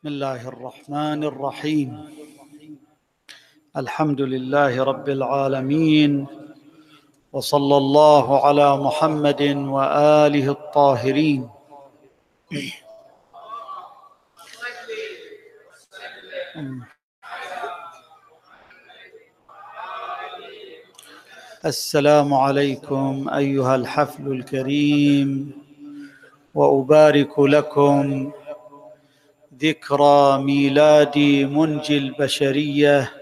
بسم الله الرحمن الرحيم. الحمد لله رب العالمين وصلى الله على محمد وآله الطاهرين. السلام عليكم أيها الحفل الكريم وأبارك لكم ذكرى ميلاد منجي البشرية.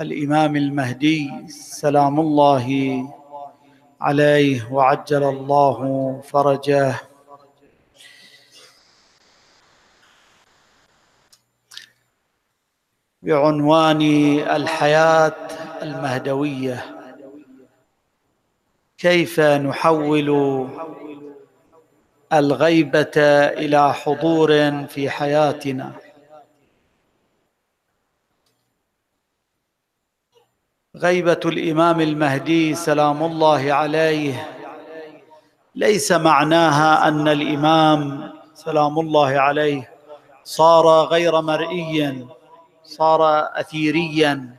الإمام المهدي سلام الله عليه وعجل الله فرجه. بعنوان الحياة المهدوية. كيف نحول الغيبة إلى حضور في حياتنا. غيبة الإمام المهدي سلام الله عليه. ليس معناها أن الإمام سلام الله عليه صار غير مرئي صار اثيريا.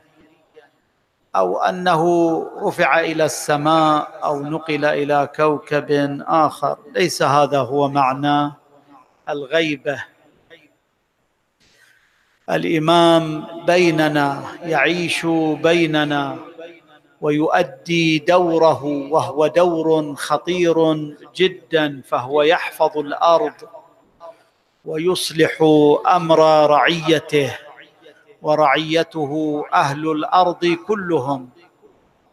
أو أنه رفع إلى السماء أو نقل إلى كوكب آخر. ليس هذا هو معنى الغيبة. الإمام بيننا يعيش بيننا ويؤدي دوره وهو دور خطير جدا فهو يحفظ الأرض ويصلح أمر رعيته. ورعيته أهل الأرض كلهم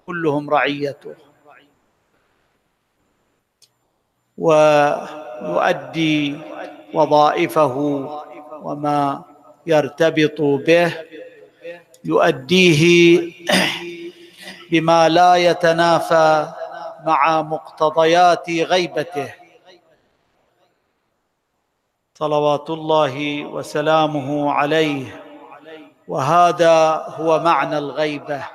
كلهم رعيته. ويؤدي وظائفه وما يرتبط به يؤديه بما لا يتنافى مع مقتضيات غيبته. صلوات الله وسلامه عليه. وهذا هو معنى الغيبة.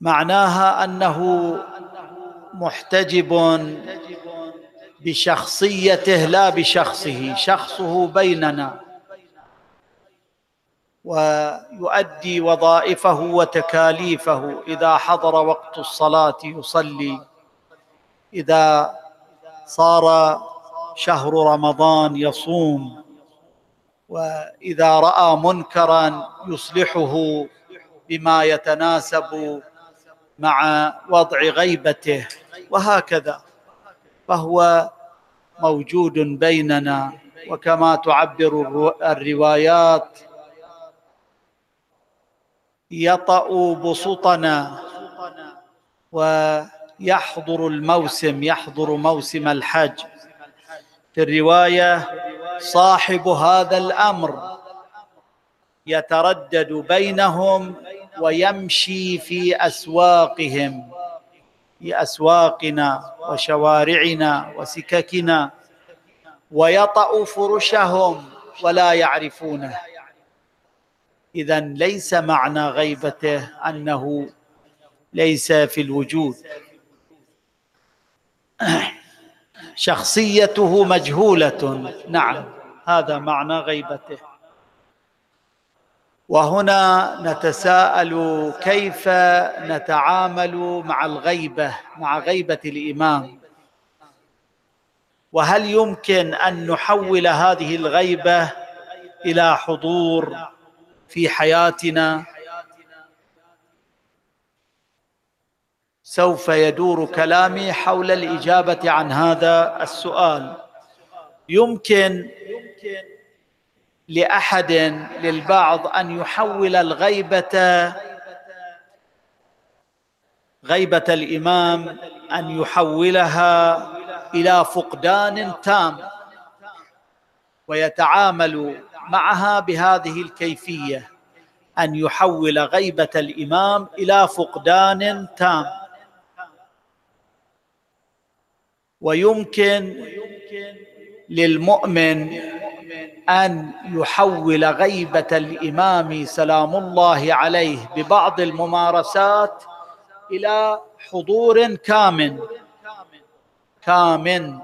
معناها أنه محتجب بشخصيته لا بشخصه شخصه بيننا. ويؤدي وظائفه وتكاليفه. إذا حضر وقت الصلاة يصلي. إذا صار شهر رمضان يصوم وإذا رأى منكرا يصلحه بما يتناسب مع وضع غيبته وهكذا. فهو موجود بيننا وكما تعبر الروايات يطأ بسطنا ويحضر الموسم يحضر موسم الحج. في الرواية صاحب هذا الأمر يتردد بينهم ويمشي في أسواقهم في أسواقنا وشوارعنا وسككنا ويطأ فرشهم ولا يعرفونه. إذا ليس معنى غيبته أنه ليس في الوجود. شخصيته مجهولة. نعم هذا معنى غيبته. وهنا نتساءل كيف نتعامل مع الغيبة مع غيبة الإمام. وهل يمكن أن نحول هذه الغيبة إلى حضور في حياتنا؟ سوف يدور كلامي حول الإجابة عن هذا السؤال. يمكن لأحد للبعض أن يحول الغيبة غيبة الإمام أن يحولها إلى فقدان تام ويتعامل معها بهذه الكيفية أن يحول غيبة الإمام إلى فقدان تام. ويمكن للمؤمن أن يحول غيبة الإمام سلام الله عليه ببعض الممارسات إلى حضور كامن. كامن.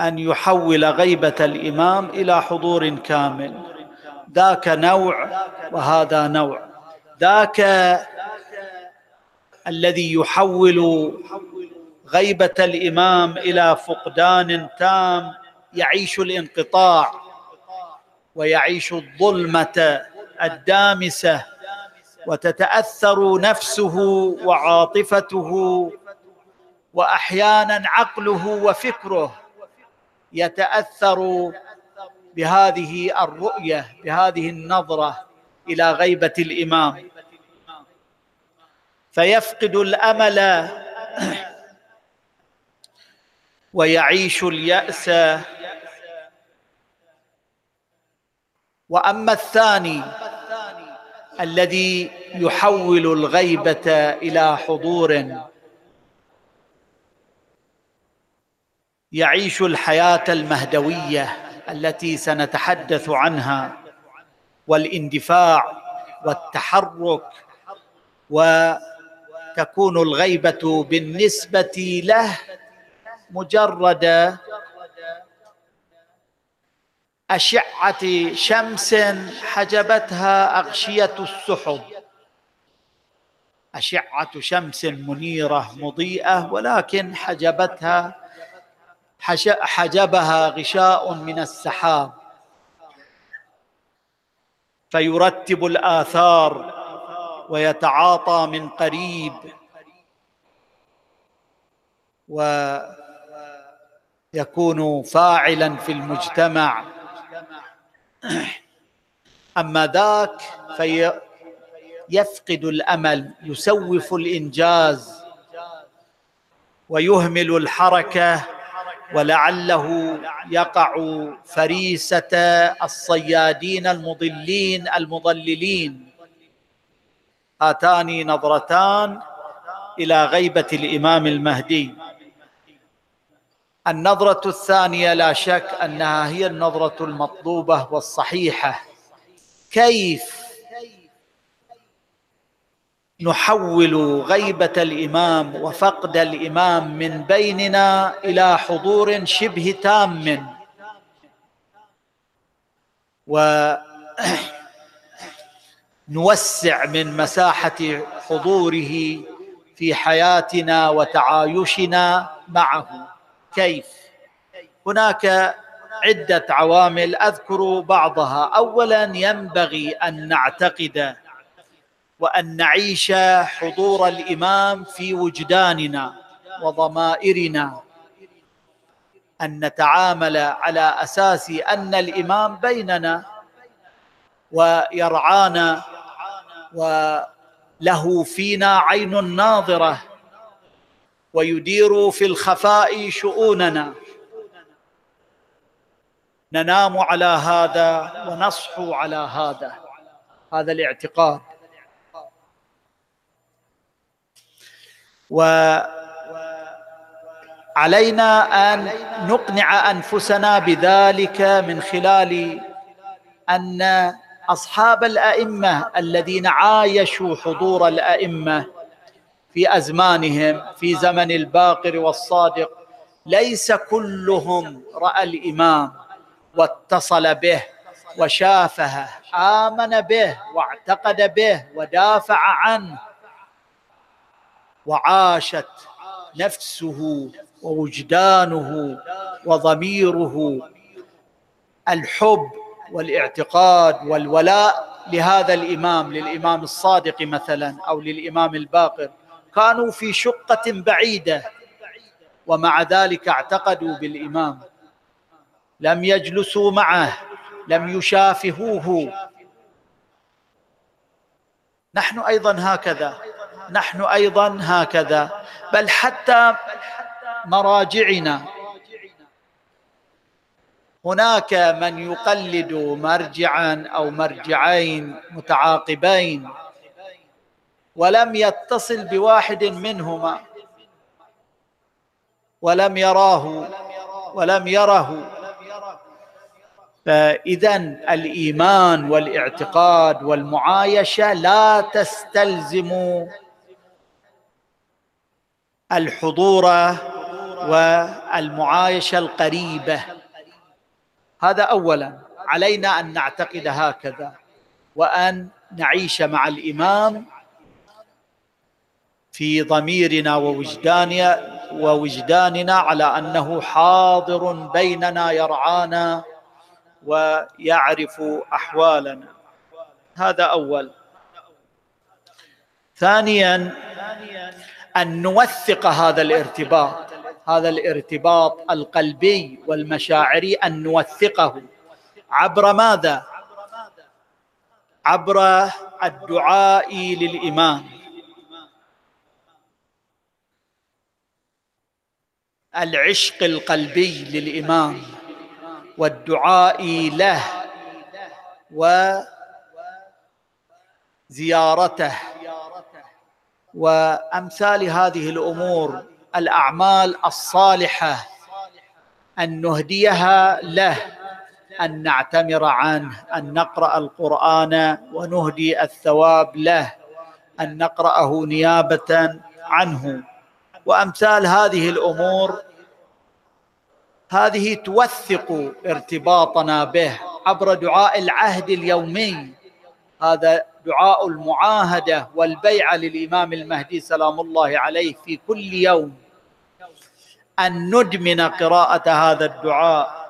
أن يحول غيبة الإمام إلى حضور كامل. ذاك نوع وهذا نوع. ذاك الذي يحول غيبة الإمام إلى فقدان تام يعيش الانقطاع ويعيش الظلمة الدامسة وتتأثر نفسه وعاطفته وأحيانا عقله وفكره يتأثر بهذه الرؤية بهذه النظرة إلى غيبة الإمام. فيفقد الأمل. ويعيش اليأس. وأما الثاني الذي يحول الغيبة إلى حضور. يعيش الحياة المهدوية التي سنتحدث عنها والاندفاع والتحرك وتكون الغيبة بالنسبة له مجرد أشعة شمس حجبتها أغشية السحب. أشعة شمس منيرة مضيئة ولكن حجبتها حجبها غشاء من السحاب. فيرتب الآثار ويتعاطى من قريب. ويكون فاعلا في المجتمع. أما ذاك فيفقد الأمل يسوف الإنجاز ويهمل الحركة ولعله يقع فريسة الصيادين المضلين المضللين. هاتان نظرتان إلى غيبة الإمام المهدي. النظرة الثانية لا شك أنها هي النظرة المطلوبة والصحيحة. كيف نحول غيبة الإمام وفقد الإمام من بيننا إلى حضور شبه تام؟ ونوسع من مساحة حضوره في حياتنا وتعايشنا معه. كيف؟ هناك عدة عوامل أذكر بعضها. اولا ينبغي أن نعتقد وأن نعيش حضور الإمام في وجداننا وضمائرنا. أن نتعامل على أساس أن الإمام بيننا ويرعانا وله فينا عين ناظرة ويدير في الخفاء شؤوننا. ننام على هذا ونصحو على هذا. هذا الاعتقاد. وعلينا أن نقنع أنفسنا بذلك من خلال أن أصحاب الأئمة الذين عايشوا حضور الأئمة في أزمانهم في زمن الباقر والصادق ليس كلهم رأى الإمام واتصل به وشافه آمن به واعتقد به ودافع عنه وعاشت نفسه ووجدانه وضميره. الحب والاعتقاد والولاء لهذا الإمام للإمام الصادق مثلا أو للإمام الباقر. كانوا في شقة بعيدة ومع ذلك اعتقدوا بالإمام. لم يجلسوا معه لم يشافهوه. نحن أيضا هكذا نحن أيضا هكذا. بل حتى مراجعنا هناك من يقلد مرجعا أو مرجعين متعاقبين ولم يتصل بواحد منهما ولم يراه ولم يره. فاذا الإيمان والاعتقاد والمعايشة لا تستلزم الحضور والمعايشة القريبة. هذا اولا. علينا أن نعتقد هكذا وأن نعيش مع الإمام في ضميرنا ووجداننا ووجداننا على أنه حاضر بيننا يرعانا ويعرف أحوالنا. هذا أول. ثانيا أن نوثق هذا الارتباط. هذا الارتباط القلبي والمشاعري أن نوثقه. عبر ماذا؟ عبر الدعاء للامام العشق القلبي للامام والدعاء له وزيارته. وأمثال هذه الأمور الأعمال الصالحة أن نهديها له أن نعتمر عنه أن نقرأ القرآن ونهدي الثواب له أن نقرأه نيابة عنه. وأمثال هذه الأمور هذه توثق ارتباطنا به عبر دعاء العهد اليومي. هذا دعاء المعاهدة والبيعه للإمام المهدي سلام الله عليه في كل يوم. أن ندمن قراءة هذا الدعاء.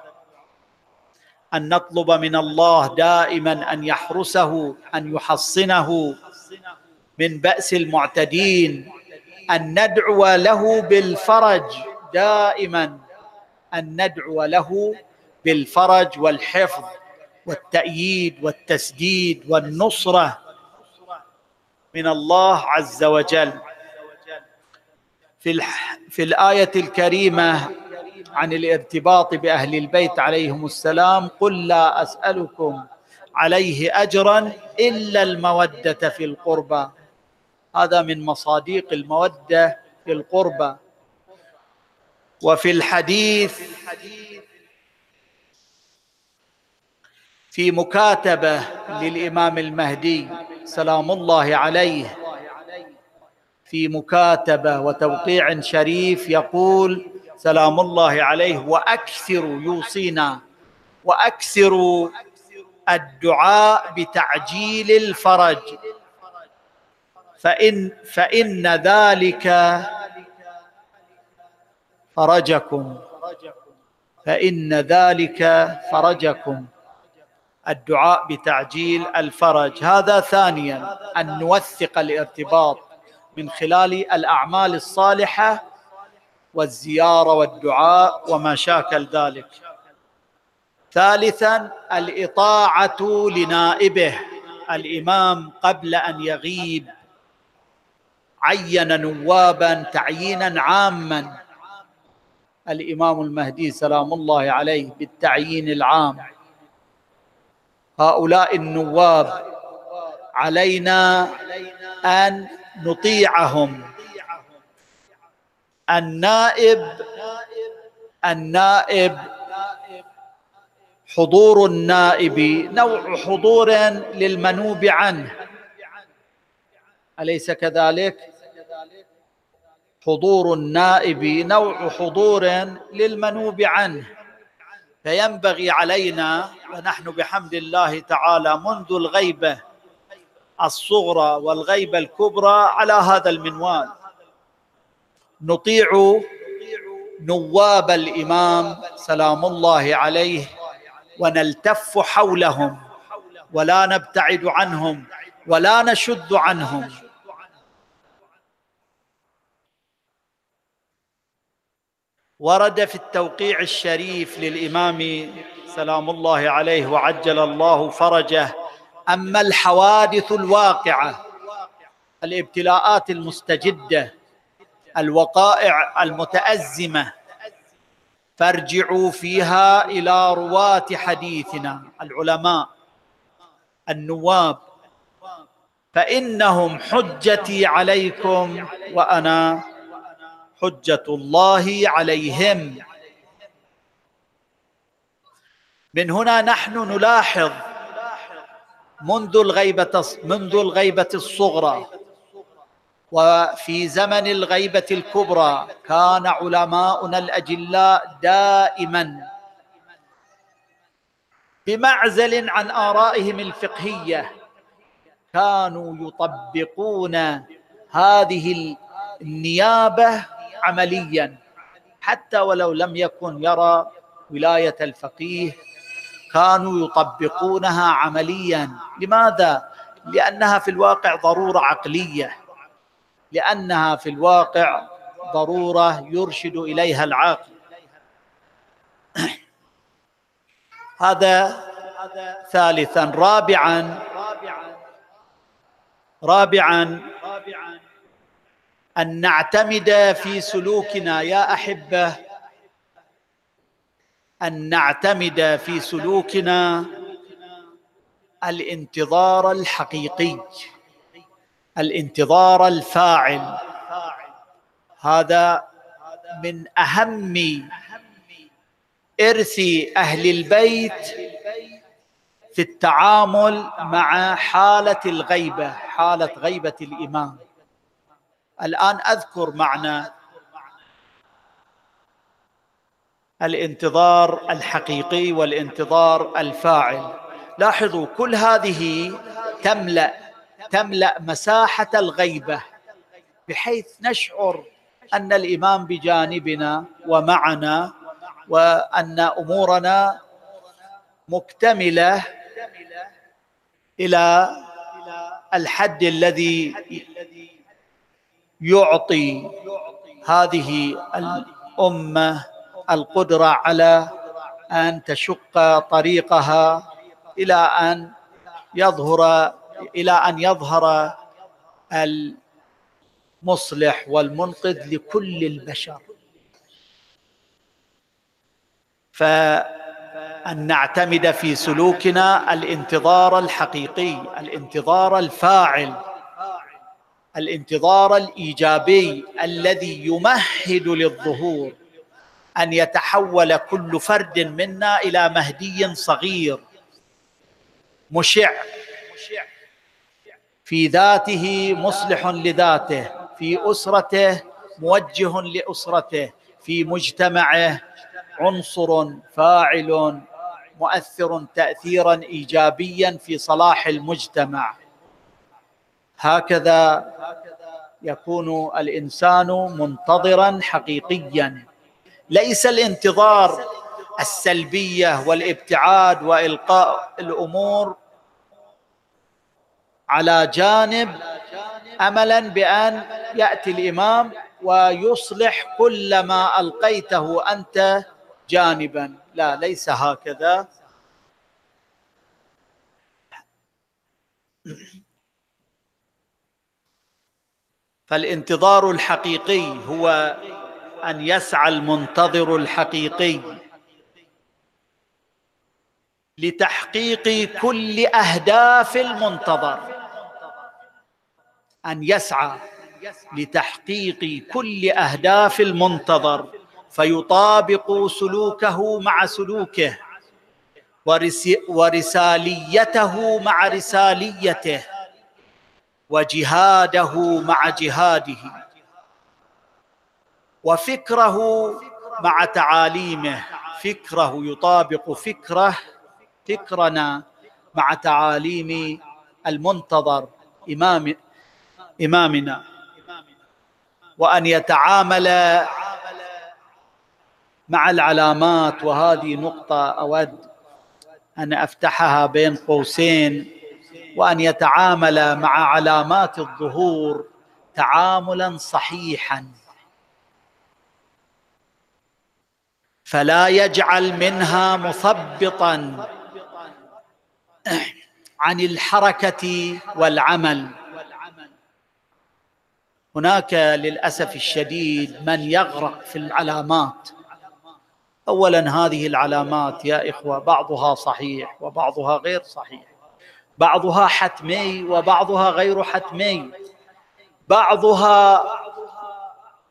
أن نطلب من الله دائما أن يحرسه أن يحصنه من بأس المعتدين. أن ندعو له بالفرج دائما. أن ندعو له بالفرج والحفظ والتأييد والتسديد والنصرة من الله عز وجل. في في الآية الكريمة عن الارتباط بأهل البيت عليهم السلام قل لا أسألكم عليه أجرا إلا المودة في القربى. هذا من مصاديق المودة في القربى. وفي الحديث في مكاتبة للإمام المهدي سلام الله عليه في مكاتبة وتوقيع شريف يقول سلام الله عليه وأكثر يوصينا وأكثر الدعاء بتعجيل الفرج. فإن فإن ذلك فرجكم. فإن ذلك فرجكم. الدعاء بتعجيل الفرج. هذا ثانيا أن نوثق الارتباط. من خلال الأعمال الصالحة والزيارة والدعاء وما شاكل ذلك. ثالثا الإطاعة لنائبه. الإمام قبل أن يغيب عين نوابا تعيينا عاما. الإمام المهدي سلام الله عليه بالتعيين العام. هؤلاء النواب علينا أن نطيعهم. النائب النائب حضور النائب نوع حضور للمنوب عنه. أليس كذلك؟ حضور النائب نوع حضور للمنوب عنه. فينبغي علينا ونحن بحمد الله تعالى منذ الغيبة الصغرى والغيبة الكبرى على هذا المنوال. نطيع نواب الإمام سلام الله عليه ونلتف حولهم ولا نبتعد عنهم ولا نشد عنهم. ورد في التوقيع الشريف للإمام سلام الله عليه وعجل الله فرجه أما الحوادث الواقعة الابتلاءات المستجدة الوقائع المتأزمة فارجعوا فيها إلى رواة حديثنا العلماء النواب. فإنهم حجتي عليكم وأنا حجة الله عليهم. من هنا نحن نلاحظ منذ الغيبة منذ الغيبة الصغرى. وفي زمن الغيبة الكبرى كان علماؤنا الأجلاء دائما بمعزل عن آرائهم الفقهية. كانوا يطبقون هذه النيابة عمليا. حتى ولو لم يكن يرى ولاية الفقيه كانوا يطبقونها عمليا. لماذا؟ لأنها في الواقع ضرورة عقلية. لأنها في الواقع ضرورة يرشد إليها العاقل هذا ثالثا. رابعا رابعا أن نعتمد في سلوكنا. يا أحبة أن نعتمد في سلوكنا الانتظار الحقيقي الانتظار الفاعل. هذا من أهم إرث أهل البيت في التعامل مع حالة الغيبة حالة غيبة الامام الآن أذكر معنى الانتظار الحقيقي والانتظار الفاعل. لاحظوا كل هذه تملأ تملأ مساحة الغيبة بحيث نشعر أن الإمام بجانبنا ومعنا وأن أمورنا مكتملة إلى الحد الذي يعطي هذه الأمة القدرة على أن تشق طريقها إلى أن يظهر إلى أن يظهر المصلح والمنقذ لكل البشر. فأن نعتمد في سلوكنا الانتظار الحقيقي الانتظار الفاعل الانتظار الإيجابي الذي يمهد للظهور. أن يتحول كل فرد منا إلى مهدي صغير مشع في ذاته مصلح لذاته في أسرته موجه لأسرته في مجتمعه عنصر فاعل مؤثر تاثيرا ايجابيا في صلاح المجتمع. هكذا يكون الإنسان منتظرا حقيقيا. ليس الانتظار السلبية والابتعاد وإلقاء الأمور على جانب املا بأن يأتي الإمام ويصلح كل ما ألقيته أنت جانبا. لا ليس هكذا. فالانتظار الحقيقي هو أن يسعى المنتظر الحقيقي لتحقيق كل أهداف المنتظر. أن يسعى لتحقيق كل أهداف المنتظر فيطابق سلوكه مع سلوكه ورساليته مع رساليته وجهاده مع جهاده. وفكره مع تعاليمه. فكره يطابق فكره فكرنا مع تعاليم المنتظر إمام إمامنا. وأن يتعامل مع العلامات. وهذه نقطة أود أن أفتحها بين قوسين. وأن يتعامل مع علامات الظهور تعاملا صحيحا. فلا يجعل منها مثبطا. عن الحركة والعمل. هناك للأسف الشديد من يغرق في العلامات. اولا هذه العلامات يا إخوة بعضها صحيح وبعضها غير صحيح. بعضها حتمي وبعضها غير حتمي. بعضها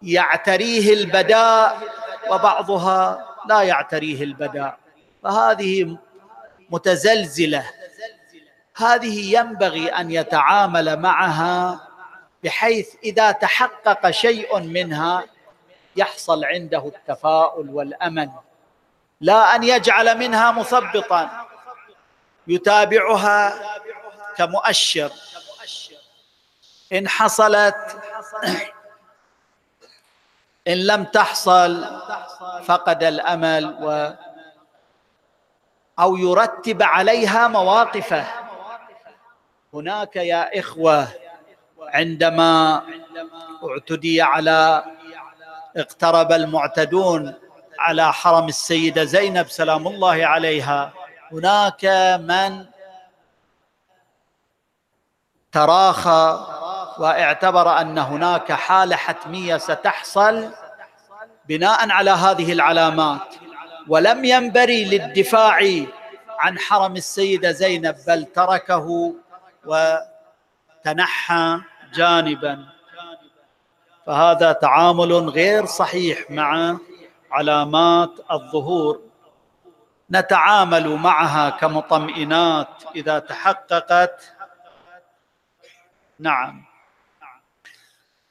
يعتريه البداء وبعضها لا يعتريه البداء. فهذه متزلزلة. هذه ينبغي أن يتعامل معها بحيث إذا تحقق شيء منها يحصل عنده التفاؤل والامل لا أن يجعل منها مثبطا يتابعها كمؤشر. إن حصلت إن لم تحصل فقد الأمل و أو يرتب عليها مواقفه. هناك يا إخوة عندما اعتدي على اقترب المعتدون على حرم السيدة زينب سلام الله عليها هناك من تراخى واعتبر أن هناك حالة حتمية ستحصل بناء على هذه العلامات. ولم ينبري للدفاع عن حرم السيدة زينب بل تركه وتنحى جانبا. فهذا تعامل غير صحيح مع علامات الظهور. نتعامل معها كمطمئنات إذا تحققت. نعم.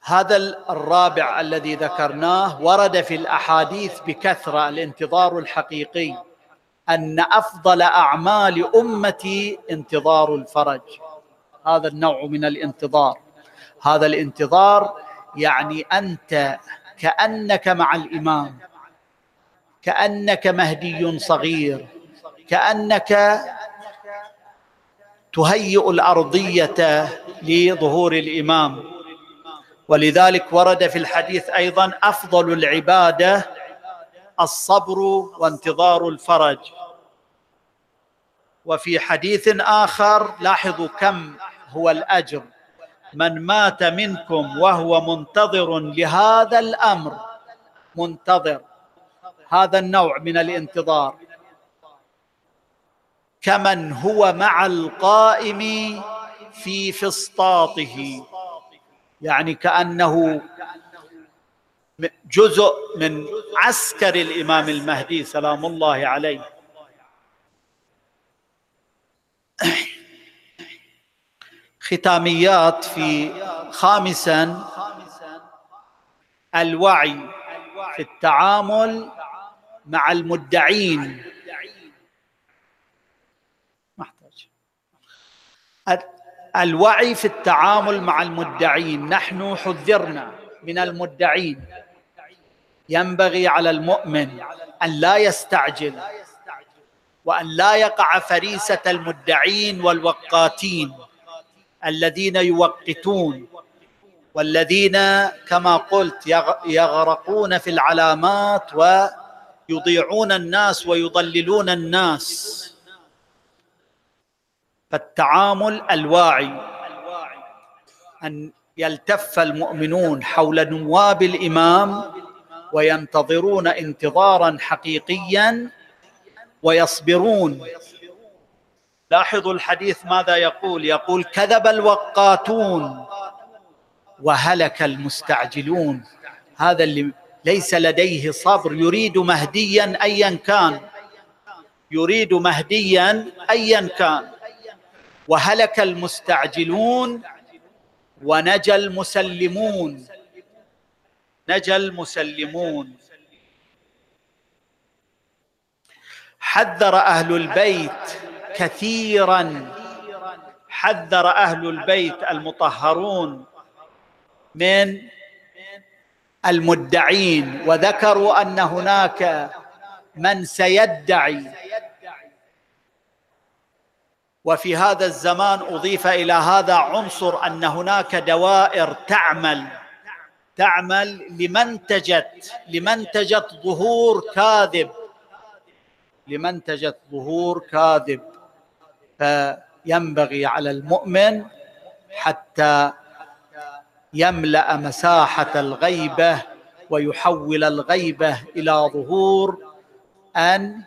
هذا الرابع الذي ذكرناه ورد في الأحاديث بكثرة الانتظار الحقيقي أن أفضل أعمال أمتي انتظار الفرج. هذا النوع من الانتظار. هذا الانتظار يعني أنت كأنك مع الإمام كأنك مهدي صغير كأنك تهيئ الأرضية لظهور الإمام. ولذلك ورد في الحديث أيضا أفضل العبادة الصبر وانتظار الفرج. وفي حديث آخر لاحظوا كم هو الأجر. من مات منكم وهو منتظر لهذا الأمر منتظر. هذا النوع من الانتظار. كمن هو مع القائم في فسطاطه. يعني كأنه جزء من عسكر الإمام المهدي سلام الله عليه. ختاميات في خامسا الوعي في التعامل مع المدعين. محتاج الوعي في التعامل مع المدعين. نحن حذرنا من المدعين. ينبغي على المؤمن أن لا يستعجل وأن لا يقع فريسة المدعين والوقاتين الذين يوقتون والذين كما قلت يغرقون في العلامات ويضيعون الناس ويضللون الناس. فالتعامل الواعي. أن يلتف المؤمنون حول نواب الإمام وينتظرون انتظارا حقيقيا ويصبرون. لاحظوا الحديث ماذا يقول؟ يقول كذب الوقاتون وهلك المستعجلون. هذا اللي ليس لديه صبر. يريد مهديا ايا كان. يريد مهديا ايا كان. وهلك المستعجلون ونجا المسلمون. نجا المسلمون. حذر أهل البيت كثيرا. حذر أهل البيت المطهرون من المدعين. وذكروا أن هناك من سيدعي وفي هذا الزمان أضيف إلى هذا عنصر أن هناك دوائر تعمل تعمل لمنتجت لمنتجت ظهور كاذب لمنتجت ظهور كاذب. فينبغي على المؤمن حتى يملأ مساحة الغيبة ويحول الغيبة إلى ظهور أن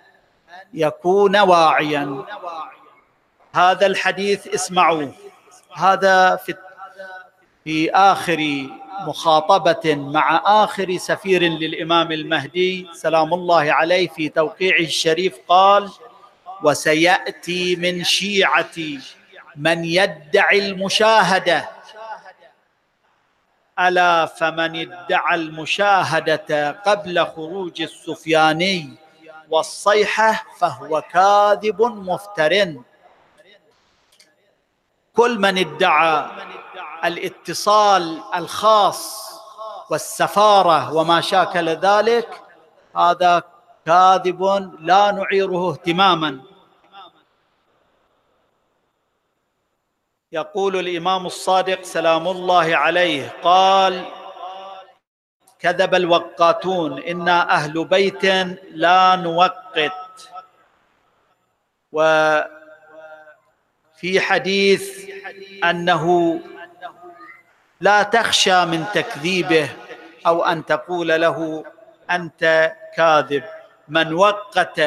يكون واعيا. هذا الحديث اسمعوا. هذا في في آخر مخاطبة مع آخر سفير للإمام المهدي سلام الله عليه في توقيعه الشريف قال وسيأتي من شيعتي من يدعي المشاهدة. ألا فمن ادعى المشاهدة قبل خروج السفياني والصيحة فهو كاذب مفتر كل من ادعى الاتصال الخاص والسفارة وما شاكل ذلك هذا كاذب لا نعيره اهتماما. يقول الإمام الصادق سلام الله عليه قال كذب الوقاتون أنا أهل بيت لا نوقت. وفي حديث أنه لا تخشى من تكذيبه أو أن تقول له أنت كاذب. من وقت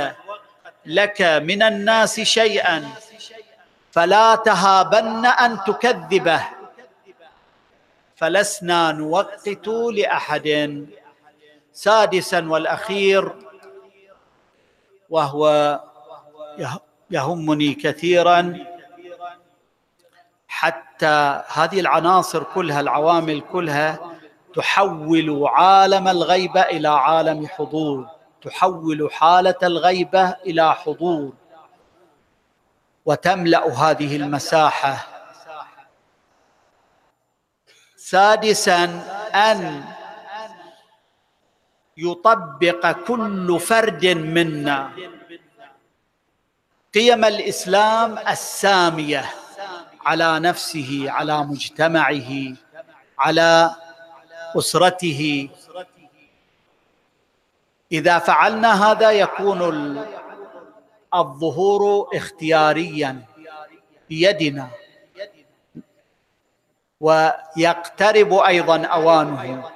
لك من الناس شيئا فلا تهابن أن تكذبه. فلسنا نوقت لأحد سادسا والأخير وهو يهمني كثيرا حتى هذه العناصر كلها العوامل كلها تحول عالم الغيبه إلى عالم حضور. تحول حالة الغيبه إلى حضور. وتملأ هذه المساحة. سادسا أن يطبق كل فرد منا. قيم الإسلام السامية. على نفسه على مجتمعه على أسرته. إذا فعلنا هذا يكون الظهور اختياريا بيدنا. ويقترب أيضا أوانه.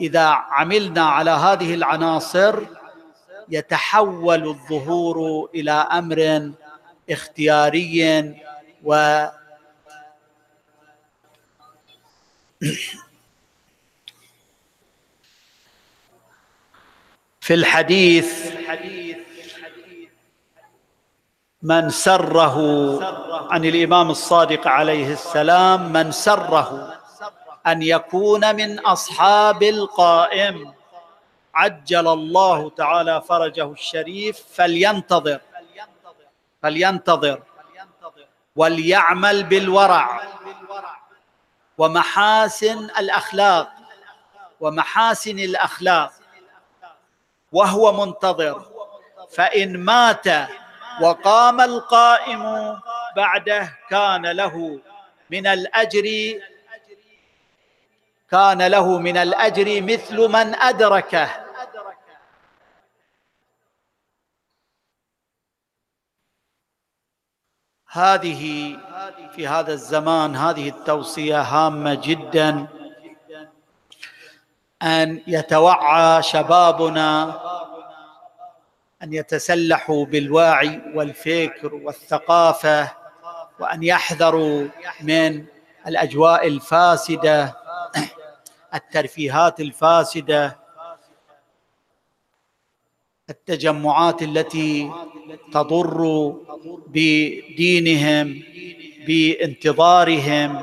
إذا عملنا على هذه العناصر يتحول الظهور إلى أمر اختياري و في الحديث من سره عن الإمام الصادق عليه السلام من سره أن يكون من أصحاب القائم عجل الله تعالى فرجه الشريف فلينتظر فلينتظر. وليعمل بالورع. ومحاسن الأخلاق. ومحاسن الأخلاق. وهو منتظر. فإن مات وقام القائم بعده كان له من الأجر كان له من الأجر مثل من أدركه. هذه في هذا الزمان هذه التوصية هامة جدا أن يتوعى شبابنا أن يتسلحوا بالوعي والفكر والثقافة وأن يحذروا من الأجواء الفاسدة الترفيهات الفاسدة التجمعات التي تضر بدينهم بانتظارهم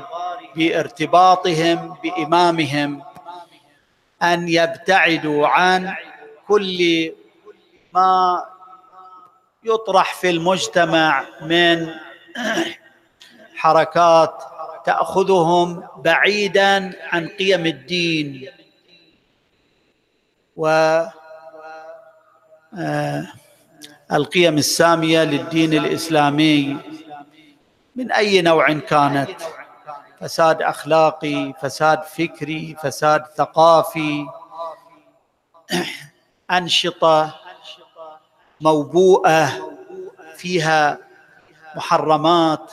بارتباطهم بإمامهم أن يبتعدوا عن كل ما يطرح في المجتمع من حركات تأخذهم بعيدا عن قيم الدين. و آه، القيم السامية للدين الإسلامي. من أي نوع كانت؟ فساد أخلاقي فساد فكري فساد ثقافي. أنشطة موبوءة فيها محرمات.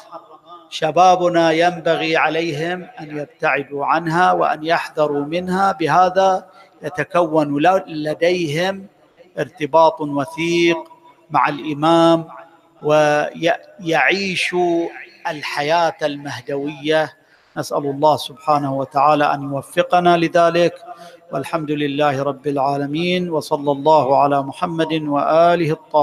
شبابنا ينبغي عليهم أن يبتعدوا عنها وأن يحذروا منها. بهذا يتكون لديهم ارتباط وثيق مع الإمام ويعيشوا الحياة المهدوية. نسأل الله سبحانه وتعالى أن يوفقنا لذلك. والحمد لله رب العالمين وصلى الله على محمد وآله الطاهرين.